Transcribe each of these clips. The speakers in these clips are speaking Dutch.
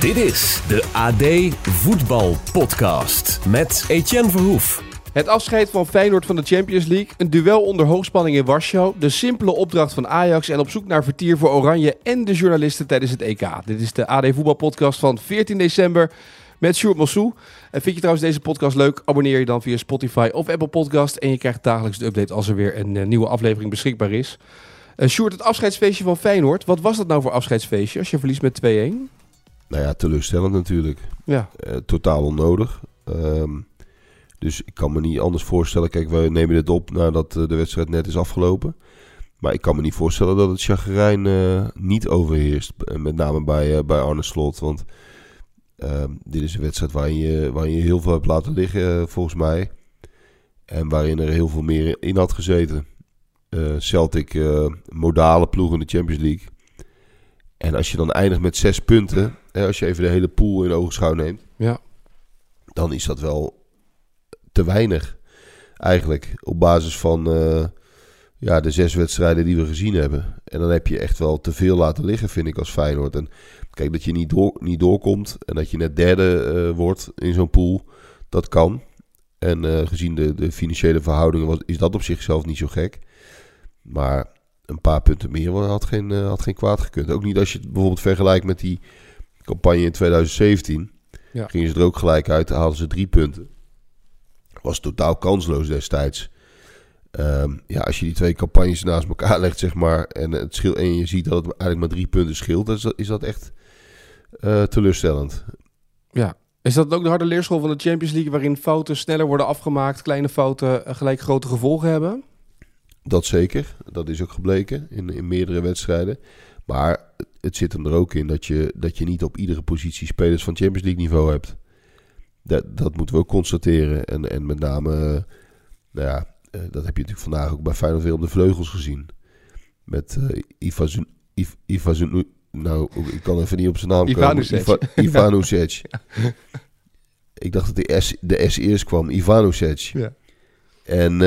Dit is de AD Voetbal Podcast met Etienne Verhoef. Het afscheid van Feyenoord van de Champions League, een duel onder hoogspanning in Warschau, de simpele opdracht van Ajax en op zoek naar vertier voor Oranje en de journalisten tijdens het EK. Dit is de AD Voetbal Podcast van 14 december met Sjoerd Mossou. En vind je trouwens deze podcast leuk? Abonneer je dan via Spotify of Apple Podcast en je krijgt dagelijks de update als er weer een uh, nieuwe aflevering beschikbaar is. Uh, Sjoerd, het afscheidsfeestje van Feyenoord. Wat was dat nou voor afscheidsfeestje als je verliest met 2-1? Nou ja, teleurstellend natuurlijk. Ja. Uh, totaal onnodig. Um, dus ik kan me niet anders voorstellen. Kijk, we nemen dit op nadat de wedstrijd net is afgelopen. Maar ik kan me niet voorstellen dat het chagrijn uh, niet overheerst. Met name bij, uh, bij Arne Slot. Want uh, dit is een wedstrijd waarin je, waarin je heel veel hebt laten liggen, volgens mij. En waarin er heel veel meer in had gezeten. Celtic, modale ploeg in de Champions League. En als je dan eindigt met zes punten. Hè, als je even de hele pool in ogenschouw neemt. Ja. Dan is dat wel te weinig. Eigenlijk op basis van uh, ja, de zes wedstrijden die we gezien hebben. En dan heb je echt wel te veel laten liggen, vind ik, als Feyenoord. En kijk, dat je niet, door, niet doorkomt en dat je net derde uh, wordt in zo'n pool, dat kan. En uh, gezien de, de financiële verhoudingen was, is dat op zichzelf niet zo gek. Maar een paar punten meer had geen, had geen kwaad gekund. Ook niet als je het bijvoorbeeld vergelijkt met die campagne in 2017. Ja. Gingen ze er ook gelijk uit, haalden ze drie punten was totaal kansloos destijds. Um, ja, als je die twee campagnes naast elkaar legt, zeg maar, en, het scheelt, en je ziet dat het eigenlijk maar drie punten scheelt, dan is dat, is dat echt uh, teleurstellend. Ja. Is dat ook de harde leerschool van de Champions League, waarin fouten sneller worden afgemaakt, kleine fouten gelijk grote gevolgen hebben? Dat zeker. Dat is ook gebleken in, in meerdere wedstrijden. Maar het zit hem er ook in dat je, dat je niet op iedere positie spelers van Champions League niveau hebt. Dat, dat moeten we ook constateren. En, en met name, uh, nou ja, uh, dat heb je natuurlijk vandaag ook bij Feyenoord veel op de vleugels gezien. Met uh, Ivazun, Iv, Ivazun, nou, ik kan even niet op zijn naam Ivanusec. komen. Iva, Ivanusec. ja. Ik dacht dat de S, de S eerst kwam, Ivanusec. Ja. En,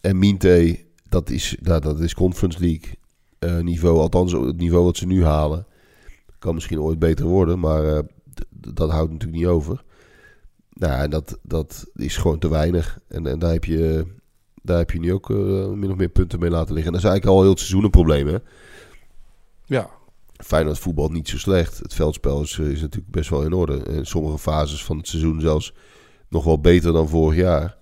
en Minte, dat is, nou, dat is Conference League niveau. Althans, het niveau wat ze nu halen. Kan misschien ooit beter worden, maar dat houdt natuurlijk niet over. Nou, dat, dat is gewoon te weinig. En, en daar, heb je, daar heb je nu ook uh, min of meer punten mee laten liggen. En dat is eigenlijk al heel het seizoen een probleem, hè? Ja. Feyenoord voetbal niet zo slecht. Het veldspel is, is natuurlijk best wel in orde. In sommige fases van het seizoen zelfs nog wel beter dan vorig jaar.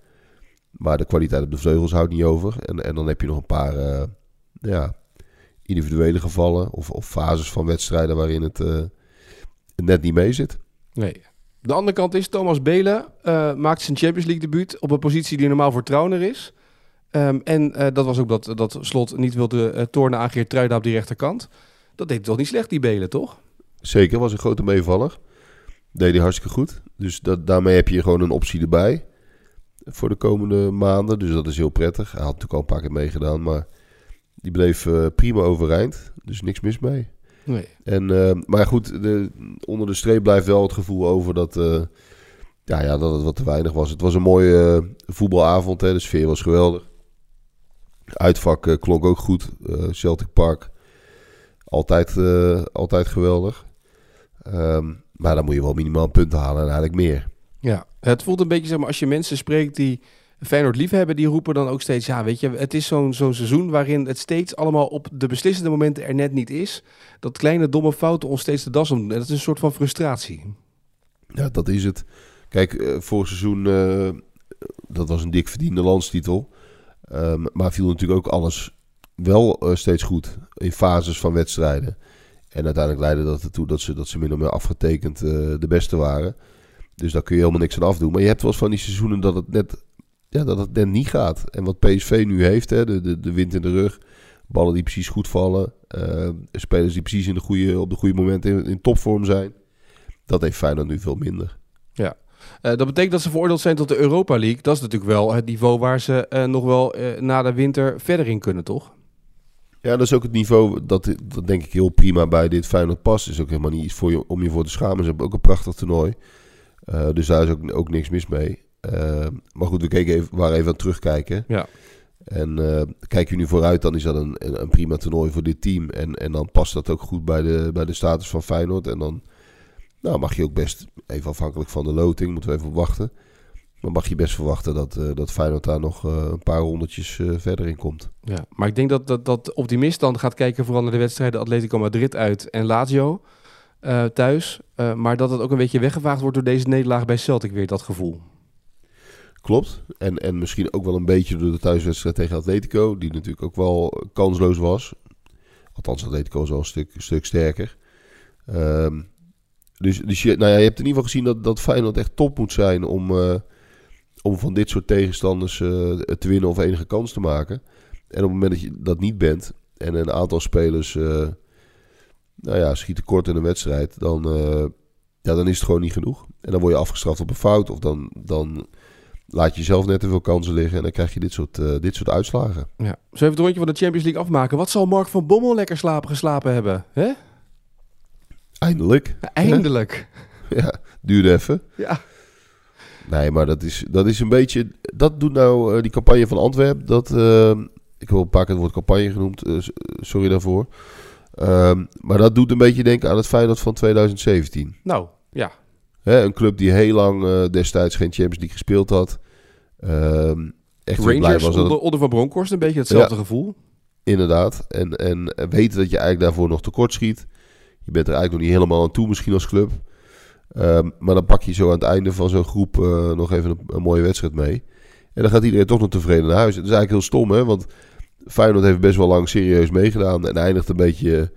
Maar de kwaliteit op de vleugels houdt niet over. En, en dan heb je nog een paar uh, ja, individuele gevallen of, of fases van wedstrijden waarin het uh, net niet mee zit. Nee, de andere kant is, Thomas Belen uh, maakt zijn Champions League debuut op een positie die normaal voor Trauner is. Um, en dat was ook dat, dat Slot niet wilde tornen aan Geert Truida op die rechterkant. Dat deed toch niet slecht, die Belen, toch? Zeker, was een grote meevaller. Deed hij hartstikke goed. Dus dat, daarmee heb je gewoon een optie erbij voor de komende maanden. Dus dat is heel prettig. Hij had natuurlijk al een paar keer meegedaan, maar die bleef prima overeind. Dus niks mis mee. Nee. En, uh, maar goed, de, onder de streep blijft wel het gevoel over dat, uh, ja, ja, dat het wat te weinig was. Het was een mooie voetbalavond, hè, de sfeer was geweldig. Uitvak klonk ook goed. Celtic Park, altijd, altijd geweldig. Um, maar dan moet je wel minimaal punten halen en eigenlijk meer. Ja, het voelt een beetje, zeg maar, als je mensen spreekt die Feyenoord liefhebben, die roepen dan ook steeds... ja, weet je, het is zo'n zo'n seizoen waarin het steeds allemaal op de beslissende momenten er net niet is. Dat kleine domme fouten ons steeds de das om dat is een soort van frustratie. Ja, dat is het. Kijk, uh, vorig seizoen, uh, dat was een dik verdiende landstitel. Um, maar viel natuurlijk ook alles wel uh, steeds goed in fases van wedstrijden. En uiteindelijk leidde dat ertoe dat ze, dat ze min of meer afgetekend de beste waren. Dus daar kun je helemaal niks aan afdoen. Maar je hebt wel eens van die seizoenen dat het net ja, dat het net niet gaat. En wat PSV nu heeft, hè, de, de, de wind in de rug, ballen die precies goed vallen, uh, spelers die precies in de goede, op de goede momenten in, in topvorm zijn, dat heeft Feyenoord nu veel minder. Ja, uh, dat betekent dat ze veroordeeld zijn tot de Europa League. Dat is natuurlijk wel het niveau waar ze uh, nog wel na de winter verder in kunnen, toch? Ja, dat is ook het niveau dat, dat denk ik heel prima bij dit Feyenoord past. is ook helemaal niet iets voor je, om je voor te schamen. Ze hebben ook een prachtig toernooi. Dus daar is ook, ook niks mis mee. Uh, maar goed, we keken even, waren even aan het terugkijken. Ja. En uh, kijk je nu vooruit, dan is dat een, een, een, prima toernooi voor dit team. En, en dan past dat ook goed bij de, bij de status van Feyenoord. En dan, Nou, mag je ook best, even afhankelijk van de loting, moeten we even op wachten. Maar mag je best verwachten dat, eh, dat Feyenoord daar nog eh, een paar rondetjes eh, verder in komt. Ja, maar ik denk dat, dat, dat optimist dan gaat kijken vooral naar de wedstrijden Atletico Madrid uit en Lazio eh, thuis. Eh, maar dat het ook een beetje weggevaagd wordt door deze nederlaag bij Celtic weer, dat gevoel. Klopt. En, en misschien ook wel een beetje door de thuiswedstrijd tegen Atletico, die natuurlijk ook wel kansloos was. Althans, Atletico is wel een stuk, stuk sterker. Ehm, dus dus je, nou ja, je hebt in ieder geval gezien dat, dat Feyenoord echt top moet zijn om, eh, om van dit soort tegenstanders te winnen of enige kans te maken. En op het moment dat je dat niet bent en een aantal spelers nou ja, schieten kort in een wedstrijd, dan, eh, ja, dan is het gewoon niet genoeg. En dan word je afgestraft op een fout of dan, dan laat je zelf net te veel kansen liggen en dan krijg je dit soort, eh, dit soort uitslagen. Ja. Zullen we even het rondje van de Champions League afmaken? Wat zal Mark van Bommel lekker slapen geslapen hebben? Hè? Eindelijk. Eindelijk. Ja, duurde even. Ja. Nee, maar dat is, dat is een beetje. Dat doet nou eh, die campagne van Antwerpen. Dat, ik heb al een paar keer het woord campagne genoemd. sorry daarvoor. Ehm, maar dat doet een beetje denken aan het Feyenoord van 2017. Nou, ja. Hè, een club die heel lang eh, destijds geen Champions League gespeeld had. Ehm echt weer blij Rangers was dat onder, onder Van Bronckhorst een beetje hetzelfde gevoel. Inderdaad. En, en, en weten dat je eigenlijk daarvoor nog tekort schiet. Je bent er eigenlijk nog niet helemaal aan toe misschien als club. Ehm, maar dan pak je zo aan het einde van zo'n groep eh, nog even een, een mooie wedstrijd mee. En dan gaat iedereen toch nog tevreden naar huis. Het is eigenlijk heel stom, hè? Want Feyenoord heeft best wel lang serieus meegedaan. En eindigt een beetje,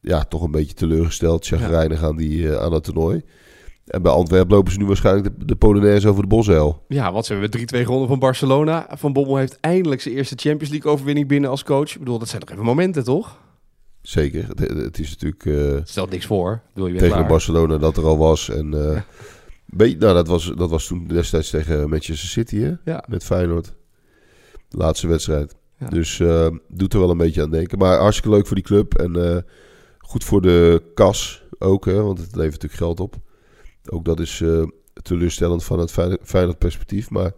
ja, toch een beetje teleurgesteld, chagrijnig aan, die, eh, aan dat toernooi. En bij Antwerpen lopen ze nu waarschijnlijk de, de Polonaise over de Bosuil. Ja, wat zijn we 3-2 gewonnen van Barcelona. Van Bommel heeft eindelijk zijn eerste Champions League overwinning binnen als coach. Ik bedoel, dat zijn toch even momenten, toch? Zeker. Het, het is natuurlijk... eh, Stelt niks voor. Bedoel, je tegen. Barcelona dat er al was. En, eh, beetje- nou, dat was, dat was toen destijds tegen Manchester City, hè? Ja. Met Feyenoord. De laatste wedstrijd. Ja. Dus eh, doet er wel een beetje aan denken. Maar hartstikke leuk voor die club. En eh, goed voor de kas ook, hè? Want het levert natuurlijk geld op. Ook dat is eh, teleurstellend van het Feyenoord perspectief. Maar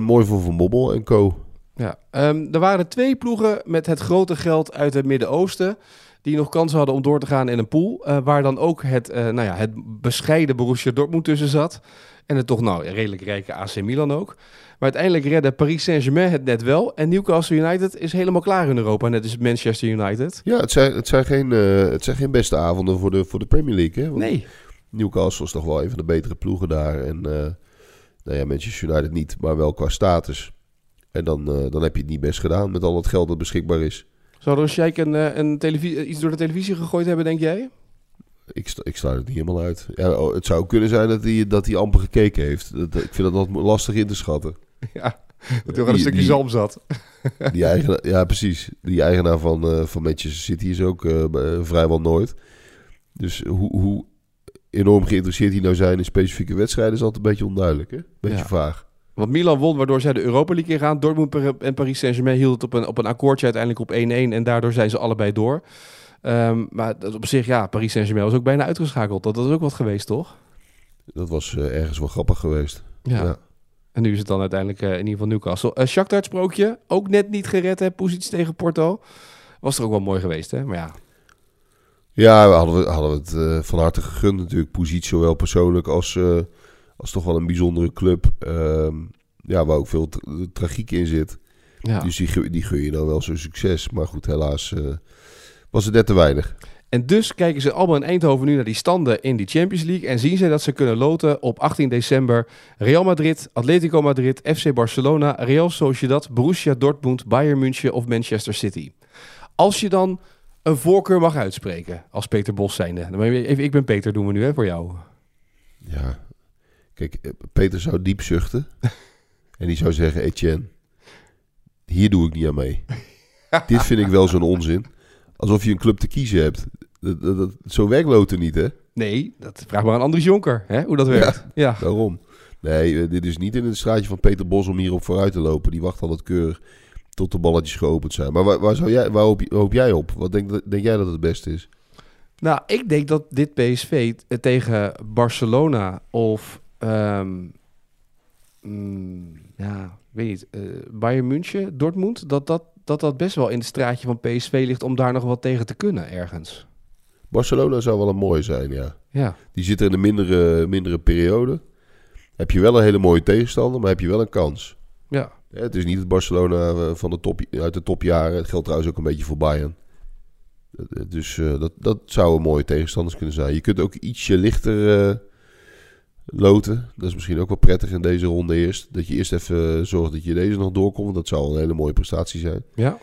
mooi voor Van Bommel en co. Ja, ehm, er waren twee ploegen met het grote geld uit het Midden-Oosten. Die nog kansen hadden om door te gaan in een pool. eh, waar dan ook het, eh, nou ja, het bescheiden Borussia Dortmund tussen zat. En het toch nou redelijk rijke AC Milan ook. Maar uiteindelijk redde Paris Saint-Germain het net wel. En Newcastle United is helemaal klaar in Europa. Net als Manchester United. Ja, het zijn, het, zijn geen, eh, het zijn geen beste avonden voor de, voor de Premier League, hè? Want Nee. Newcastle is toch wel een van de betere ploegen daar. En nou ja, Manchester United niet, maar wel qua status. En dan, dan heb je het niet best gedaan met al het geld dat beschikbaar is. Zou Sheik een, eh, een televisie, iets door de televisie gegooid hebben, denk jij? Ik, sta- ik sluit het niet helemaal uit. Ja, oh, het zou kunnen zijn dat hij, dat hij amper gekeken heeft. Dat, ik vind dat wat lastig in te schatten. ja, dat er wel een stukje zalm zat. Die eigenaar, ja, precies. Die eigenaar van, eh, van Manchester City is ook eh, vrijwel nooit. Dus hoe, hoe enorm geïnteresseerd hij nou zijn in specifieke wedstrijden is altijd een beetje onduidelijk. Hè? Beetje Ja. vaag. Want Milan won, waardoor zij de Europa League ingaan. Dortmund en Paris Saint-Germain hielden het op een, op een akkoordje uiteindelijk op 1-1. En daardoor zijn ze allebei door. Ehm, maar dat op zich, ja, Paris Saint-Germain was ook bijna uitgeschakeld. Dat, dat is ook wat geweest, toch? Dat was eh, ergens wel grappig geweest. Ja. En nu is het dan uiteindelijk eh, in ieder geval Newcastle. Uh, Shakhtar sprookje, ook net niet gered, hè? Positie tegen Porto. Was er ook wel mooi geweest, hè? Maar ja, Ja, we hadden, we, hadden we het van harte gegund natuurlijk. Positie zowel persoonlijk als, als toch wel een bijzondere club. Ehm, ja, waar ook veel tra- tragiek in zit. ja. Dus die, die gun je dan wel zo'n succes. Maar goed, helaas eh, was het net te weinig. En dus kijken ze allemaal in Eindhoven nu naar die standen in die Champions League. En zien ze dat ze kunnen loten op 18 december Real Madrid, Atletico Madrid, FC Barcelona, Real Sociedad, Borussia Dortmund, Bayern München of Manchester City. Als je dan een voorkeur mag uitspreken als Peter Bos zijnde. Even, ik ben Peter, doen we nu hè, voor jou. Ja, kijk, eh, Peter zou diep zuchten. en die zou zeggen, Etienne, hier doe ik niet aan mee. Dit vind ik wel zo'n onzin. Alsof je een club te kiezen hebt. Dat, dat, dat- zo werkt loten niet, hè? Nee, dat vraag maar aan Andries Jonker, hè, hoe dat werkt. Ja. Daarom. Nee, eh, dit is niet in het straatje van Peter Bos om hierop vooruit te lopen. Die wacht altijd keurig tot de balletjes geopend zijn. Maar waar, waar, zou jij, waar hoop, hoop jij op? Wat denk, denk jij dat het beste is? Nou, ik denk dat dit PSV tegen Barcelona of ehm, mm, ja, weet niet, eh, Bayern München, Dortmund, dat dat, dat dat best wel in het straatje van PSV ligt om daar nog wat tegen te kunnen ergens. Barcelona zou wel een mooie zijn, ja. Ja, Die zitten in een mindere, mindere periode. Heb je wel een hele mooie tegenstander, maar heb je wel een kans. ja. Ja, het is niet het Barcelona eh, van de top, uit de topjaren. Het geldt trouwens ook een beetje voor Bayern. Eh, Dus dat, dat zouden mooie tegenstanders kunnen zijn. Je kunt ook ietsje lichter loten. Dat is misschien ook wel prettig in deze ronde eerst. Dat je eerst even zorgt dat je deze nog doorkomt. want Dat zou een hele mooie prestatie zijn. Ja,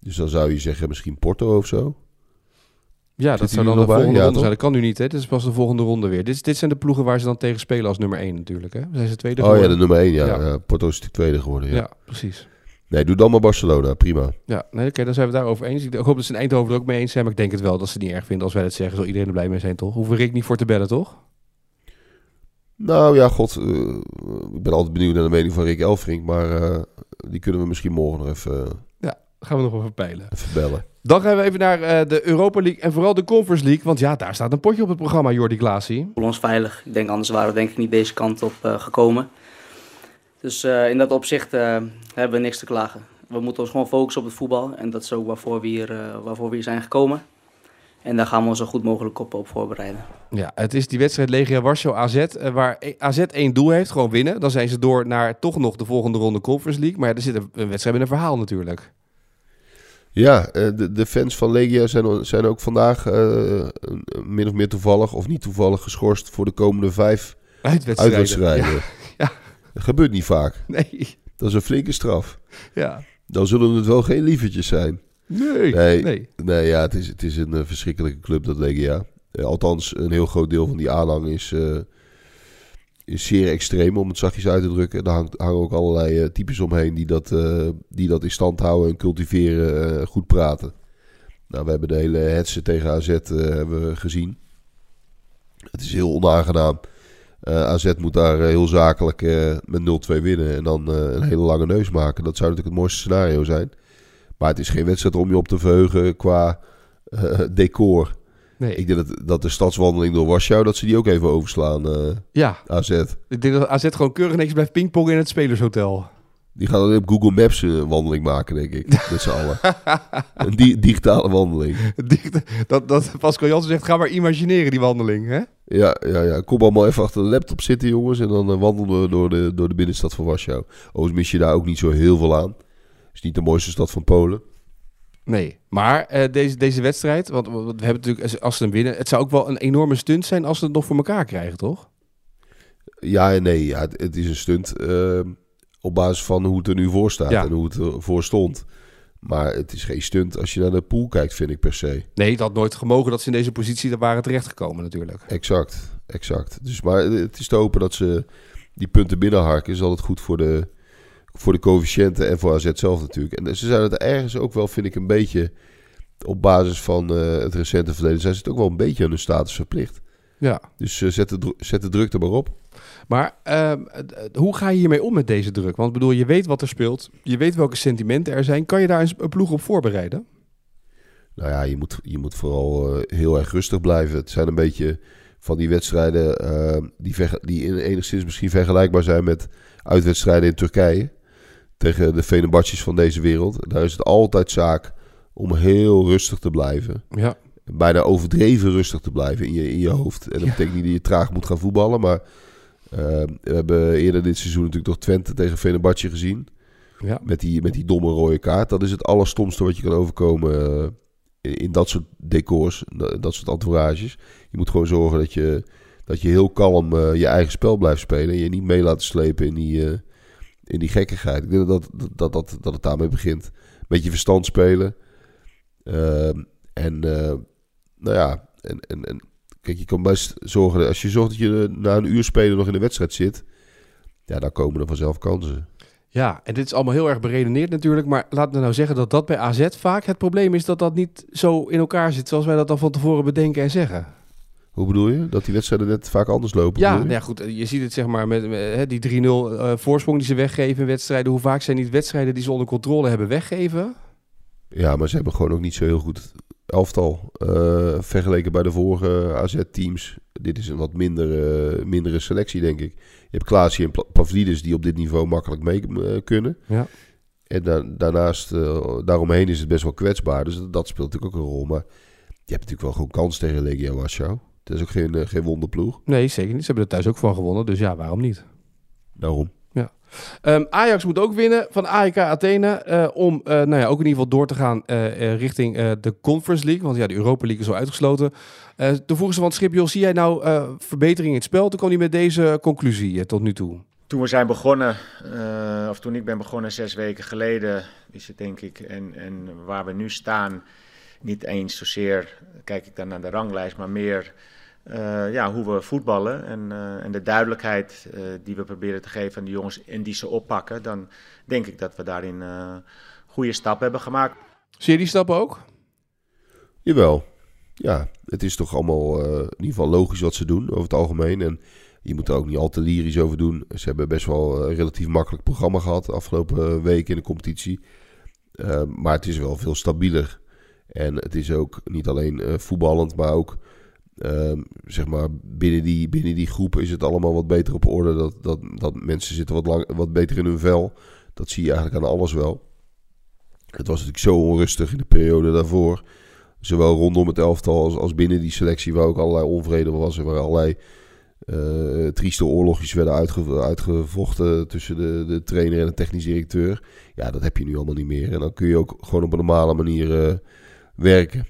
Dus dan zou je zeggen misschien Porto of zo. ja dat zou dan de bij? volgende Ja, ronde zijn. Dat kan nu niet, hè? Dit is pas de volgende ronde weer. Dit, dit zijn de ploegen waar ze dan tegen spelen als nummer 1 natuurlijk, hè? Zijn ze tweede Oh ja, de geworden? nummer 1. Ja. Ja. Ja, Porto is natuurlijk tweede geworden. Ja. ja. precies. Nee, doe dan maar Barcelona. Prima. Ja, nee, oké, dan zijn we het daarover eens. Ik hoop dat ze in Eindhoven er ook mee eens zijn, maar ik denk het wel dat ze het niet erg vinden als wij dat zeggen. Zal iedereen er blij mee zijn, toch? Hoeven Rick niet voor te bellen, toch? Nou ja, god. eh, ik ben altijd benieuwd naar de mening van Rick Elfrink. Maar eh, die kunnen we misschien morgen nog even, eh, Gaan we nog even peilen. even bellen. Dan gaan we even naar eh, de Europa League en vooral de Conference League. Want ja, daar staat een potje op het programma, Jordi Klaasie. voelen ons veilig. Ik denk anders waren we denk ik niet deze kant op eh, gekomen. Dus eh, in dat opzicht eh, hebben we niks te klagen. We moeten ons gewoon focussen op het voetbal. En dat is ook waarvoor we hier, eh, waarvoor we hier zijn gekomen. En daar gaan we ons zo goed mogelijk op, op voorbereiden. Ja, het is die wedstrijd Legia Warschau AZ, eh, waar E- AZ één doel heeft, gewoon winnen. Dan zijn ze door naar toch nog de volgende ronde Conference League. Maar ja, er zit een, wedstrijd met een verhaal natuurlijk. Ja, eh, de, de fans van Legia zijn, zijn ook vandaag eh, min of meer toevallig of niet toevallig geschorst voor de komende vijf Uitwedstrijden. uitwedstrijden. Ja, ja. Dat gebeurt niet vaak. nee, Dat is een flinke straf. ja. Dan zullen het wel geen lievertjes zijn. Nee, Nee. nee. Nee, ja, het is, het is een eh, verschrikkelijke club, dat Legia. Eh, althans, een heel groot deel van die aanhang is, eh, is zeer extreem, om het zachtjes uit te drukken. Daar hangt, hangen ook allerlei eh, types omheen die dat, die dat in stand houden en cultiveren, goed praten. Nou, we hebben de hele hetze tegen AZ hebben we gezien. Het is heel onaangenaam. Eh, AZ moet daar heel zakelijk met 0-2 winnen en dan een hele lange neus maken. Dat zou natuurlijk het mooiste scenario zijn. Maar het is geen wedstrijd om je op te verheugen qua eh, decor. nee. Ik denk dat, dat de stadswandeling door Warschau, dat ze die ook even overslaan, eh, Ja, AZ. ik denk dat AZ gewoon keurig niks blijft pingpongen in het spelershotel. Die gaan dan op Google Maps een wandeling maken, denk ik. Met z'n allen. Een di- digitale wandeling. Dat, dat Pascal Jansen zegt, ga maar imagineren die wandeling, hè? Ja, ja, ja. Kom allemaal even achter de laptop zitten, jongens. En dan eh, wandelen we door de, door de binnenstad van Warschau. Overigens mis je daar ook niet zo heel veel aan. Is niet de mooiste stad van Polen. Nee, maar eh, deze, deze wedstrijd, want, we hebben natuurlijk, als ze hem winnen, het zou ook wel een enorme stunt zijn als ze het nog voor elkaar krijgen, toch? Ja en nee, ja, het, het is een stunt eh, op basis van hoe het er nu voor staat Ja. en hoe het ervoor stond. Maar het is geen stunt als je naar de pool kijkt, vind ik per se. Nee, het had nooit gemogen dat ze in deze positie waren terechtgekomen natuurlijk. Exact, exact. Dus, maar het is te hopen dat ze die punten binnenharken. Is altijd goed voor de, voor de coëfficiënten en voor AZ zelf natuurlijk. En ze zijn het ergens ook wel, vind ik, een beetje... op basis van eh, het recente verleden... zijn ze het ook wel een beetje aan hun status verplicht. Ja, Dus eh, zet, de, zet de druk er maar op. maar ehm, eh, eh, hoe ga je hiermee om met deze druk? Want bedoel, je weet wat er speelt, je weet welke sentimenten er zijn. Kan je daar een, een ploeg op voorbereiden? Nou ja, je moet, je moet vooral eh, heel erg rustig blijven. Het zijn een beetje van die wedstrijden eh, die, die in, enigszins misschien vergelijkbaar zijn met uitwedstrijden in Turkije. Tegen de Fenerbahçes van deze wereld. Daar is het altijd zaak om heel rustig te blijven. Ja, Bijna overdreven rustig te blijven in je, in je hoofd. En dat Ja. betekent niet dat je traag moet gaan voetballen. Maar eh, we hebben eerder dit seizoen natuurlijk toch Twente tegen Fenerbahce gezien. ja. Met die, met die domme rode kaart. Dat is het allerstomste wat je kan overkomen eh, in, in dat soort decors, dat, dat soort entourages. Je moet gewoon zorgen dat je, dat je heel kalm eh, je eigen spel blijft spelen. En je niet mee laten slepen in die, in die gekkigheid. Ik denk dat, dat, dat, dat, dat het daarmee begint. Beetje verstand spelen. Ehm, en eh, nou ja, en, en, en kijk, je kan best zorgen, als je zorgt dat je eh, na een uur spelen nog in de wedstrijd zit, ja, dan komen er vanzelf kansen. Ja, en dit is allemaal heel erg beredeneerd natuurlijk. Maar laten we nou zeggen dat dat bij AZ vaak het probleem is dat dat niet zo in elkaar zit zoals wij dat dan van tevoren bedenken en zeggen. Hoe bedoel je? Dat die wedstrijden net vaak anders lopen? Ja, nou je? ja, goed. Je ziet het zeg maar met, die 3-0 eh, voorsprong die ze weggeven in wedstrijden. Hoe vaak zijn niet wedstrijden die ze onder controle hebben weggeven? ja, maar ze hebben gewoon ook niet zo heel goed elftal. eh, vergeleken bij de vorige AZ-teams. Dit is een wat minder, eh, mindere selectie, denk ik. Je hebt Klaasie en Pavlidis die op dit niveau makkelijk mee kunnen. Ja. En da- daarnaast, daaromheen is het best wel kwetsbaar. Dus dat, dat speelt natuurlijk ook een rol. Maar je hebt natuurlijk wel gewoon kans tegen Legia Warschau. Het is ook geen, eh, geen wonderploeg. Nee, zeker niet. Ze hebben er thuis ook van gewonnen, dus ja, waarom niet? Daarom. Ehm, Ajax moet ook winnen van AEK Athene eh, om eh, nou ja, ook in ieder geval door te gaan eh, eh, richting eh, de Conference League. Want ja, de Europa League is al uitgesloten. Eh toen vroegen ze van het schip, joh, zie jij nou eh, verbetering in het spel? Toen kwam hij met deze conclusie tot nu toe. Toen we zijn begonnen, eh, of toen ik ben begonnen zes weken geleden, is het denk ik, en, en waar we nu staan, niet eens zozeer kijk ik dan naar de ranglijst, maar meer eh, ja, hoe we voetballen en, eh, en de duidelijkheid eh, die we proberen te geven aan de jongens en die ze oppakken, dan denk ik dat we daarin eh, goede stappen hebben gemaakt. Zie je die stappen ook? Jawel. Ja, het is toch allemaal eh, in ieder geval logisch wat ze doen over het algemeen. En je moet er ook niet al te lyrisch over doen. Ze hebben best wel een relatief makkelijk programma gehad de afgelopen week in de competitie. Eh, maar het is wel veel stabieler. En het is ook niet alleen eh, voetballend, maar ook ehm, zeg maar binnen die, binnen die groep is het allemaal wat beter op orde. Dat, dat, dat mensen zitten wat, lang, wat beter in hun vel. Dat zie je eigenlijk aan alles wel. Het was natuurlijk zo onrustig in de periode daarvoor. Zowel rondom het elftal als, als binnen die selectie, waar ook allerlei onvrede was. En waar allerlei eh, trieste oorlogjes werden uitge- uitgevochten tussen de, de trainer en de technisch directeur. Ja, dat heb je nu allemaal niet meer. En dan kun je ook gewoon op een normale manier eh, werken.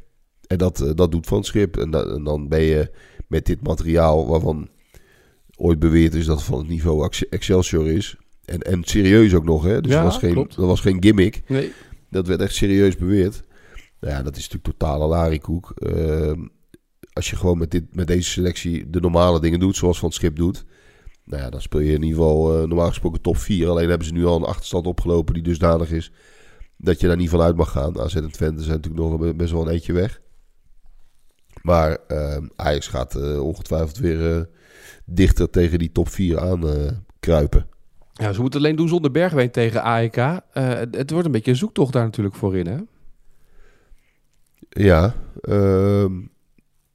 En dat, eh, dat doet Van Schip. En, da- en dan ben je met dit materiaal, waarvan ooit beweerd is dat het van het niveau Ex- Excelsior is. En, en serieus ook nog, hè? Dus Ja, dat, was geen, klopt. dat was geen gimmick. Nee. Dat werd echt serieus beweerd. Nou ja, dat is natuurlijk totale larikoek. Ehm, als je gewoon met, dit, met deze selectie de normale dingen doet, zoals Van het Schip doet. Nou ja, dan speel je in ieder geval eh, normaal gesproken top 4. Alleen hebben ze nu al een achterstand opgelopen die dusdanig is dat je daar niet van uit mag gaan. AZ en Twente zijn natuurlijk nog best wel een eentje weg. Maar ehm, Ajax gaat eh, ongetwijfeld weer eh, dichter tegen die top 4 aan eh, kruipen. Ja, ze moeten alleen doen zonder Bergwijn tegen AEK. Het, het wordt een beetje een zoektocht daar natuurlijk voor in, hè? Ja, ehm,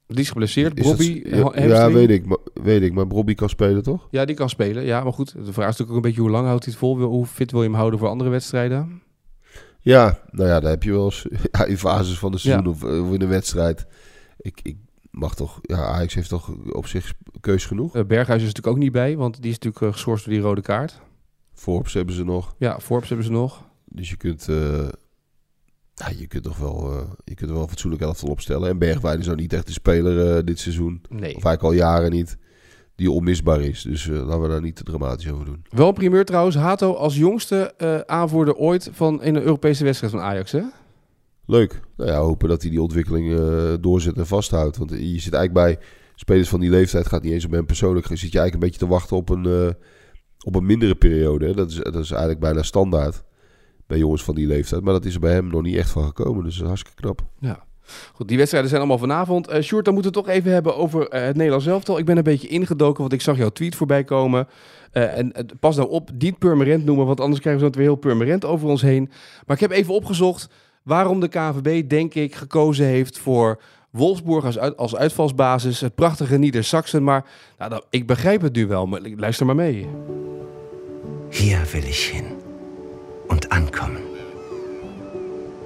Die is geblesseerd. dat- Bobby, ja, weet ik, maar, weet ik. Maar Bobby kan spelen, toch? Ja, die kan spelen. Ja, maar goed. De vraag is natuurlijk ook een beetje hoe lang houdt hij het vol? Hoe fit wil je hem houden voor andere wedstrijden? Ja, nou ja, daar heb je wel eens ja, in fases van de seizoen Ja. of, of in de wedstrijd. Ik, ik mag toch, ja, Ajax heeft toch op zich keus genoeg. Eh, Berghuis is natuurlijk ook niet bij, want die is natuurlijk eh, geschorst door die rode kaart. Forbes hebben ze nog. Ja, Forbes hebben ze nog. Dus je kunt, eh, ja, je kunt toch wel, je kunt er wel fatsoenlijk elftal opstellen. En Bergwijn is ook niet echt de speler dit seizoen. Nee. Of eigenlijk al jaren niet. Die onmisbaar is. Dus laten we daar niet te dramatisch over doen. Wel een primeur trouwens. Hato als jongste aanvoerder ooit van in een Europese wedstrijd van Ajax, hè? Leuk. Nou ja, hopen dat hij die ontwikkeling eh, doorzet en vasthoudt. Want je zit eigenlijk bij spelers van die leeftijd, gaat niet eens om hem persoonlijk, zit je eigenlijk een beetje te wachten op een, eh, op een mindere periode. Dat, is, dat is eigenlijk bijna standaard bij jongens van die leeftijd. Maar dat is er bij hem nog niet echt van gekomen. Dus dat is hartstikke knap. Ja. Goed, die wedstrijden zijn allemaal vanavond. Eh Sjoerd, dan moeten we toch even hebben over het Nederlands elftal. Ik ben een beetje ingedoken, want ik zag jouw tweet voorbij komen. En pas nou op, niet permanent noemen, want anders krijgen we het weer heel permanent over ons heen. Maar ik heb even opgezocht waarom de KNVB, denk ik, gekozen heeft voor Wolfsburg als, uit, als uitvalsbasis. Het prachtige Niedersachsen. Maar nou, ik begrijp het nu wel, maar luister maar mee. Hier will ich hin und ankommen.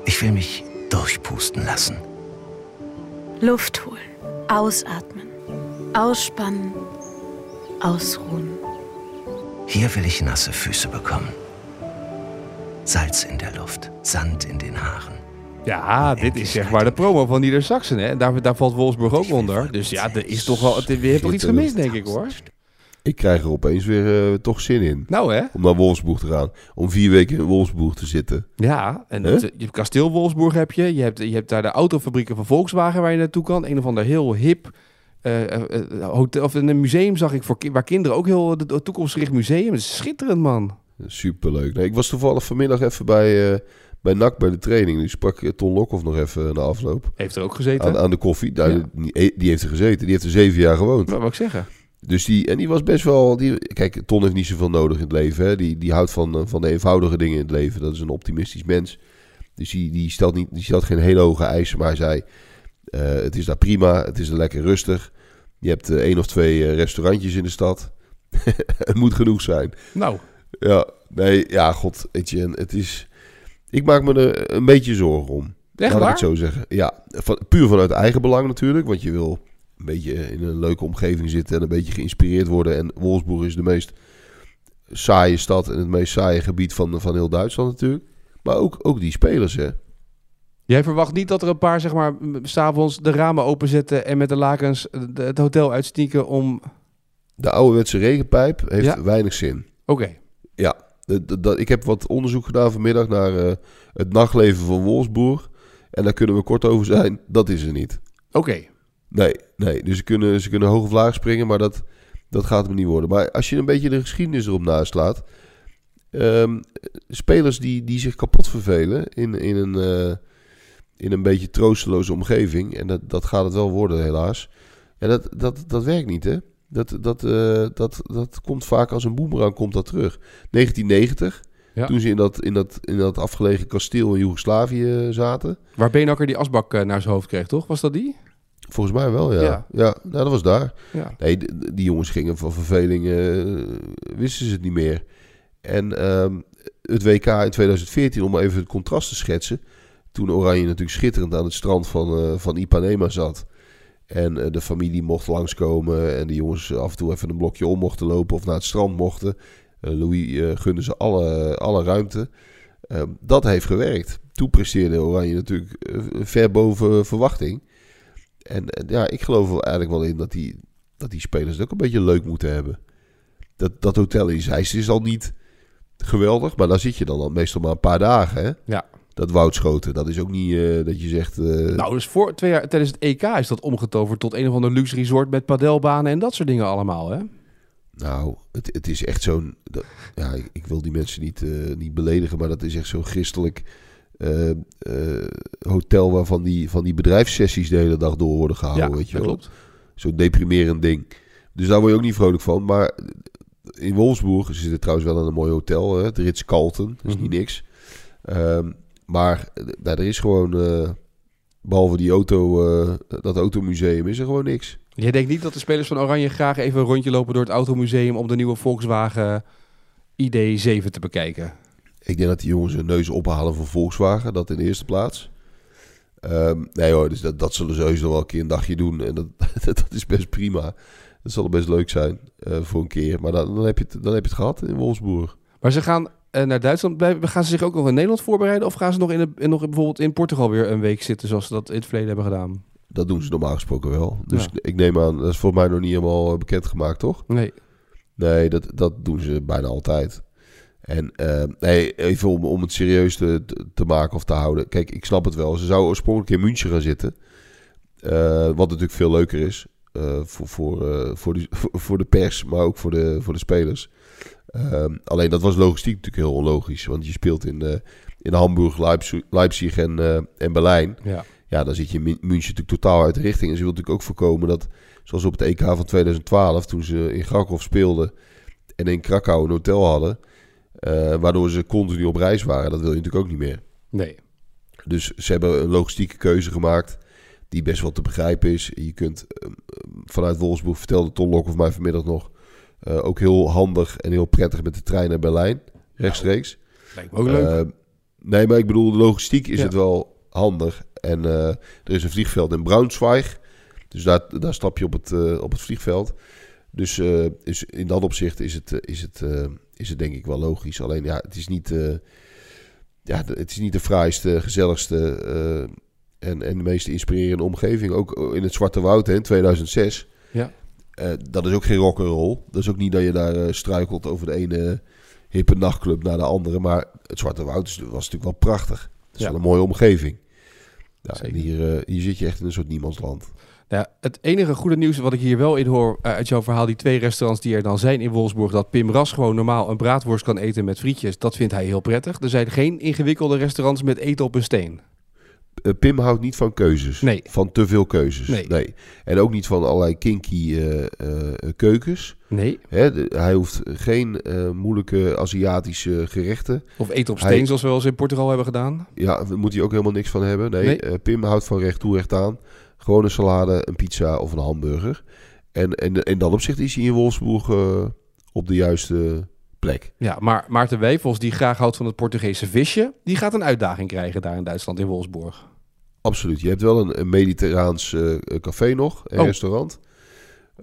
Ich will mich durchpusten lassen. Luft holen, ausatmen, ausspannen, ausruhen. Hier will ich nasse Füße bekommen. Salz in der Luft, Sand in den Haaren. Ja, dit is zeg maar de promo van Niedersachsen. Hè? Daar, daar valt Wolfsburg ook onder. Dus ja, er is toch wel, toch iets gemist, denk ik hoor. Ik krijg er opeens weer eh, toch zin in. Nou hè? Om naar Wolfsburg te gaan. Om vier weken in Wolfsburg te zitten. Ja, en Huh? het, eh, je hebt kasteel Wolfsburg heb je. Je hebt, je hebt daar de autofabrieken van Volkswagen waar je naartoe kan. Een of ander heel hip eh, eh, eh, hotel, of een museum zag ik voor waar kinderen ook heel de, de toekomstgericht museum. Het is schitterend man. Superleuk. Nee, ik was toevallig vanmiddag even bij, eh, bij NAC bij de training. Die sprak eh, Ton Lokhoff nog even na afloop. Heeft er ook gezeten. Aan, aan de koffie. Nou, Ja. die, die heeft er gezeten. Die heeft er zeven jaar gewoond. Wat wou ik zeggen? Dus die, en die was best wel. Die, kijk, Ton heeft niet zoveel nodig in het leven. Hè. Die, die houdt van, eh, van de eenvoudige dingen in het leven. Dat is een optimistisch mens. Dus die, die, stelt, niet, die stelt geen hele hoge eisen. Maar hij zei: eh, Het is daar prima. Het is er lekker rustig. Je hebt eh, één of twee eh, restaurantjes in de stad. het moet genoeg zijn. Nou, Ja, nee, ja, god, en het is... Ik maak me er een beetje zorgen om. Echt Laat ik waar? het zo zeggen. Ja, van, puur vanuit eigen belang natuurlijk. Want je wil een beetje in een leuke omgeving zitten en een beetje geïnspireerd worden. En Wolfsburg is de meest saaie stad en het meest saaie gebied van, van heel Duitsland natuurlijk. Maar ook, ook die spelers, hè. Jij verwacht niet dat er een paar, zeg maar, s'avonds de ramen openzetten en met de lakens eh, het hotel uitstieken om... De ouderwetse regenpijp heeft Ja. weinig zin. Oké, Ja, dat, ik heb wat onderzoek gedaan vanmiddag naar eh, het nachtleven van Wolfsburg. En daar kunnen we kort over zijn. Dat is er niet. oké. Nee, nee. Dus ze kunnen, ze kunnen hoog of laag springen, maar dat, dat gaat hem niet worden. Maar als je een beetje de geschiedenis erop naslaat. ehm, spelers die, die zich kapot vervelen in, in, een, eh, in een beetje troosteloze omgeving. En dat, dat gaat het wel worden, helaas. En dat, dat, dat werkt niet, hè? Dat, dat, eh, dat, dat komt vaak als een boemerang komt dat terug. 1990, Ja. toen ze in dat, in, dat, in dat afgelegen kasteel in Joegoslavië eh, zaten. Waar Beenhakker die asbak eh, naar zijn hoofd kreeg, toch? Was dat die? Volgens mij wel, ja. Ja. Ja, nou, dat was daar. Ja. Nee, die jongens gingen van verveling, wisten ze het niet meer. En ehm, het WK in 2014, om even het contrast te schetsen. Toen Oranje natuurlijk schitterend aan het strand van, eh, van Ipanema zat. En eh, de familie mocht langskomen. En de jongens af en toe even een blokje om mochten lopen of naar het strand mochten. Eh, Louis eh, gunde ze alle, alle ruimte. Ehm, dat heeft gewerkt. Toen presteerde Oranje natuurlijk ver boven verwachting. En ja, ik geloof er eigenlijk wel in dat die, dat die spelers het ook een beetje leuk moeten hebben. Dat, dat hotel in Zeist is al niet geweldig, maar daar zit je dan al meestal maar een paar dagen. Hè? Ja. Dat woudschoten, dat is ook niet eh, dat je zegt... eh, Nou, dus voor twee jaar tijdens het EK is dat omgetoverd tot een of ander luxe resort met padelbanen en dat soort dingen allemaal, hè? Nou, het, het is echt zo'n... Ja, ik, ik wil die mensen niet, eh, niet beledigen, maar dat is echt zo'n christelijk hotel... waarvan die, van die bedrijfssessies de hele dag door worden gehouden, weet je dat wel. klopt. Zo'n deprimerend ding. Dus daar word je ook niet vrolijk van. Maar in Wolfsburg, ze zitten trouwens wel in een mooi hotel, hè, het Ritz Carlton, dat is niet Mhm. niks. Ehm, maar eh, nou, er is gewoon, eh, behalve die auto, eh, dat automuseum, is er gewoon niks. Jij denkt niet dat de spelers van Oranje graag even een rondje lopen door het automuseum om de nieuwe Volkswagen ID7 te bekijken? Ik denk dat die jongens hun neus ophalen voor Volkswagen, dat in de eerste plaats. Ehm, nee hoor, dus dat, dat zullen ze heus nog wel een keer een dagje doen. En dat, dat is best prima. Dat zal best leuk zijn voor een keer. Maar dan, dan, heb je het, dan heb je het gehad in Wolfsburg. Maar ze gaan naar Duitsland blijven. Gaan ze zich ook nog in Nederland voorbereiden? Of gaan ze nog, in, de, in- nog bijvoorbeeld in Portugal weer een week zitten zoals ze dat in het verleden hebben gedaan? Dat doen ze normaal gesproken wel. Dus Ja. ik neem aan, dat is voor mij nog niet helemaal eh, bekendgemaakt, toch? Nee. Nee, dat, dat doen ze bijna altijd. En eh, nee, even om, om het serieus te, te, maken of te houden. Kijk, ik snap het wel. Ze zouden oorspronkelijk in München gaan zitten. Eh, wat natuurlijk veel leuker is. eh, voor, voor, eh, voor, de, voor, voor de pers, maar ook voor de, voor de spelers. Ehm, alleen dat was logistiek natuurlijk heel onlogisch. Want je speelt in, eh, in Hamburg, Leipzig, Leipzig en, eh, en Berlijn. Ja. Ja, dan zit je München natuurlijk totaal uit de richting. En ze wil natuurlijk ook voorkomen dat, zoals op het EK van 2012, toen ze in Krakow speelden en in Krakau een hotel hadden, eh, waardoor ze continu op reis waren. Dat wil je natuurlijk ook niet meer. Nee. Dus ze hebben een logistieke keuze gemaakt die best wel te begrijpen is. Je kunt eh, vanuit Wolfsburg, vertelde Ton Lok of mij vanmiddag nog, eh, ook heel handig en heel prettig met de trein naar Berlijn, rechtstreeks. Lijkt me ook leuk. Eh, nee, maar ik bedoel, de logistiek is Ja. het wel handig. En eh, er is een vliegveld in Braunschweig. Dus daar, daar stap je op het, op het vliegveld. Dus, dus in dat opzicht is het, is, het, is het denk ik wel logisch. Alleen ja, het is niet, ja, het is niet de fraaiste, gezelligste en, en de meest inspirerende omgeving. Ook in het Zwarte Woud hè, in 2006. Ja. Eh, dat is ook geen rock'n'roll. Dat is ook niet dat je daar eh, struikelt over de ene hippe nachtclub naar de andere. Maar het Zwarte Woud was natuurlijk wel prachtig. Het is Ja. wel een mooie omgeving. Ja, en hier, eh, hier zit je echt in een soort niemandsland. Nou ja, het enige goede nieuws wat ik hier wel in hoor uit jouw verhaal, die twee restaurants die er dan zijn in Wolfsburg, dat Pim Ras gewoon normaal een braadworst kan eten met frietjes, dat vindt hij heel prettig. Er zijn geen ingewikkelde restaurants met eten op een steen. Eh, Pim houdt niet van keuzes. Nee. Van te veel keuzes. Nee. En ook niet van allerlei kinky eh, eh, keukens. Nee. Hè, de- hij hoeft geen moeilijke Aziatische gerechten. Of eten op Hij- steen, zoals we wel eens in Portugal hebben gedaan. Ja, daar moet hij ook helemaal niks van hebben. Nee, Nee. Pim houdt van recht toe, recht aan. Gewoon een salade, een pizza of een hamburger. En, en in dat opzicht is hij in Wolfsburg op de juiste plek. Ja, maar Maarten Wijfels, die graag houdt van het Portugese visje, die gaat een uitdaging krijgen daar in Duitsland, in Wolfsburg. absoluut. Je hebt wel een, een mediterraans eh, café nog, een Oh. restaurant.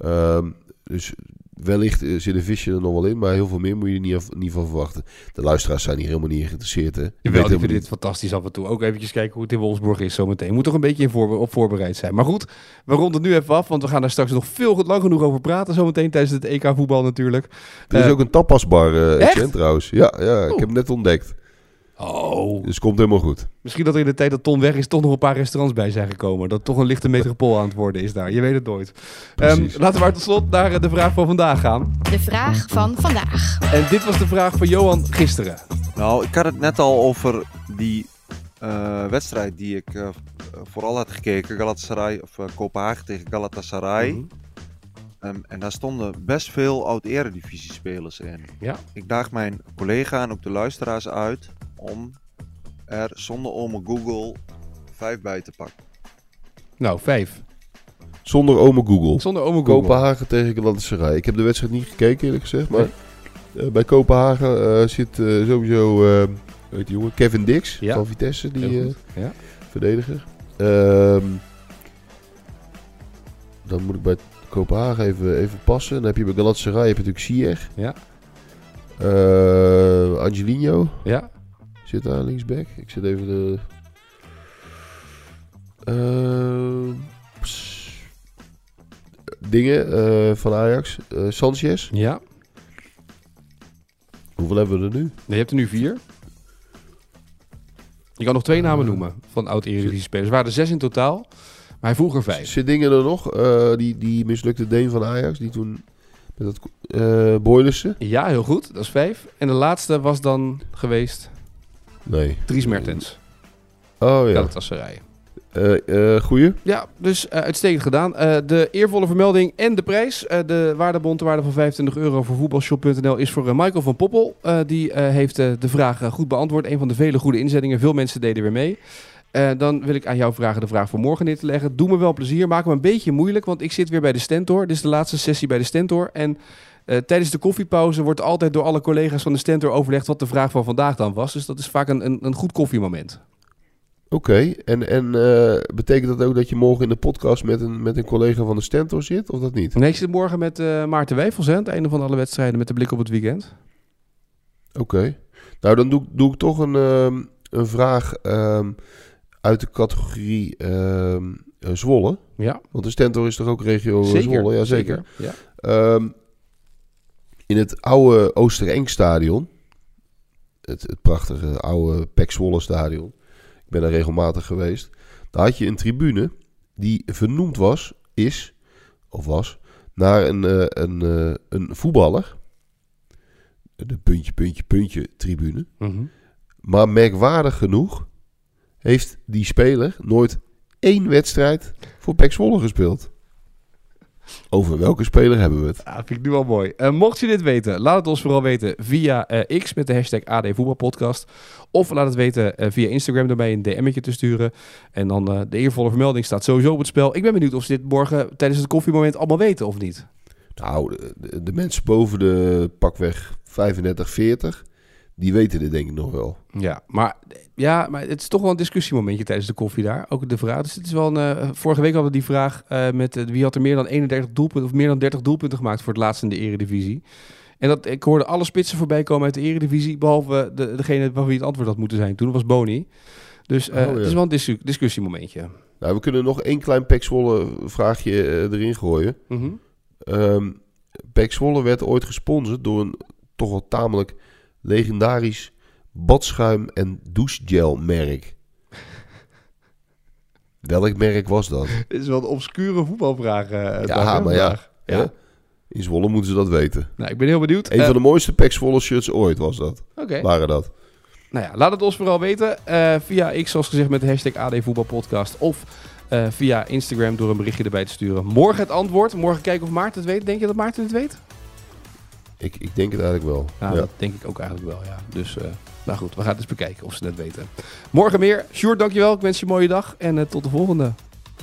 Ehm, dus wellicht eh, zit een visje er nog wel in, maar heel veel meer moet je er niet, af- niet van verwachten. De luisteraars zijn hier helemaal niet geïnteresseerd. Hè? Je weet ik vind dit fantastisch af en toe. Ook eventjes kijken hoe het in Wolfsburg is zometeen. Moet toch een beetje in op voorbereid zijn. Maar goed, we ronden nu even af, want we gaan daar straks nog veel lang genoeg over praten. Zometeen tijdens het EK voetbal natuurlijk. Er is Eh, ook een tapasbar, eh echt? Etienne, trouwens. Ja, ja ik Oh. heb hem net ontdekt. Oh, Dus komt helemaal goed. misschien dat er in de tijd dat Ton weg is toch nog een paar restaurants bij zijn gekomen. Dat toch een lichte metropool aan het worden is daar. Je weet het nooit. Ehm, laten we maar tot slot naar eh, de vraag van vandaag gaan. De vraag van vandaag. En dit was de vraag van Johan gisteren. Nou, ik had het net al over die eh, wedstrijd die ik eh, vooral had gekeken. Galatasaray of eh, Kopenhagen tegen Galatasaray. Mhm. Ehm, en daar stonden best veel oud-eredivisie spelers in. Ja. Ik daag mijn collega en ook de luisteraars uit om er zonder ome Google vijf bij te pakken. Nou, vijf. Zonder ome Google. Zonder ome Google. Kopenhagen tegen Galatasaray. Ik heb de wedstrijd niet gekeken, eerlijk gezegd. Maar eh, bij Kopenhagen eh, zit eh, sowieso eh, weet die jongen, Kevin Dix Ja. van Vitesse, die eh. Ja. verdediger. Ehm, dan moet ik bij Kopenhagen even, even passen. Dan heb je bij Galatasaray heb je natuurlijk Ziyech. Ja. Eh, Angelino Ja. Zit daar linksback. Ik zit even de... Eh, ps- dingen eh, van Ajax. Eh, Sanchez. Ja. Hoeveel hebben we er nu? Nee, je hebt er nu vier. Je kan nog twee namen noemen van oud-Eredivisie-spelers. Er waren er zes in totaal, maar hij vroeg er vijf. Zit dingen er nog? Eh, die, die mislukte Deen van Ajax. Die toen met dat eh Boylissen. Ja, heel goed. Dat is vijf. En de laatste was dan geweest Nee. Dries Mertens. Oh ja. Galatasaray. Eh, eh, goeie. Ja, dus eh, uitstekend gedaan. De eervolle vermelding en de prijs. De waardebond, de waarde van 25 euro voor voetbalshop.nl is voor Michael van Poppel. Die heeft de vraag goed beantwoord. Een van de vele goede inzendingen. Veel mensen deden weer mee. Dan wil ik aan jou vragen de vraag voor morgen neer te leggen. Doe me wel plezier. Maak me een beetje moeilijk, want ik zit weer bij de Stentor. Dit is de laatste sessie bij de Stentor. En eh, tijdens de koffiepauze wordt altijd door alle collega's van de Stentor overlegd wat de vraag van vandaag dan was. Dus dat is vaak een, een, een goed koffiemoment. Oké. En, en eh, betekent dat ook dat je morgen in de podcast met een, met een collega van de Stentor zit? Of dat niet? Nee, ik zit morgen met eh, Maarten Wijfels, hè, aan het einde van alle wedstrijden met de blik op het weekend. Oké. Nou, dan doe, ik- doe ik toch een, ehm, een vraag ehm, uit de categorie ehm, eh, Zwolle. Ja, Want de Stentor is toch ook regio zeker. Zwolle? Ja, zeker. Ja. In het oude Oosterengstadion, het, het prachtige oude Pek Zwolle stadion, ik ben daar regelmatig geweest, daar had je een tribune die vernoemd was, is, of was, naar een, eh, een, eh, een voetballer. De puntje, puntje, puntje tribune. Mhm. Maar merkwaardig genoeg heeft die speler nooit één wedstrijd voor Pek Zwolle gespeeld. Over welke speler hebben we het? Ah, vind ik nu wel mooi. Eh, mocht je dit weten, laat het ons vooral weten via eh, X met de hashtag AD Voetbalpodcast. Of laat het weten eh, via Instagram door mij een DM'tje te sturen. En dan de eervolle vermelding staat sowieso op het spel. Ik ben benieuwd of ze dit morgen tijdens het koffiemoment allemaal weten of niet. Nou, de, de- de mensen boven de pakweg 35, 40, die weten dit denk ik nog wel. Ja, maar, ja, maar het is toch wel een discussiemomentje tijdens de koffie daar. Ook de vraag. Dus het is wel een, eh, vorige week hadden we die vraag eh, met eh, wie had er meer dan 31 doelpunten of meer dan 30 doelpunten gemaakt voor het laatst in de Eredivisie. En dat, ik hoorde alle spitsen voorbij komen uit de Eredivisie, behalve de, degene waar wie het antwoord had moeten zijn. Toen was Boni. Dus Oh, ja. het is wel een discu- discussiemomentje. Nou, we kunnen nog één klein Pek vraagje erin gooien. Pek Zwolle werd ooit gesponsord door een toch wel tamelijk legendarisch badschuim- en douchegel merk. Welk merk was dat? Dit is wel een obscure voetbalvraag. eh, Ja, maar ja, ja. hè? In Zwolle moeten ze dat weten. Nou, ik ben heel benieuwd. Een Eh, van de mooiste Pek Zwolle shirts ooit was dat. Oké. Waren dat. Nou ja, laat het ons vooral weten. eh, via X, zoals gezegd, met de hashtag AD Voetbalpodcast. Of eh, via Instagram door een berichtje erbij te sturen. Morgen het antwoord. Morgen kijken of Maarten het weet. Denk je dat Maarten het weet? Ik, ik denk het eigenlijk wel. Ja. dat denk ik ook eigenlijk wel, ja. Dus, eh, nou goed, we gaan het eens bekijken of ze het weten. Morgen meer. Sjoerd, dankjewel. Ik wens je een mooie dag. En eh, tot de volgende.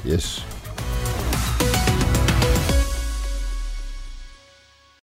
Yes.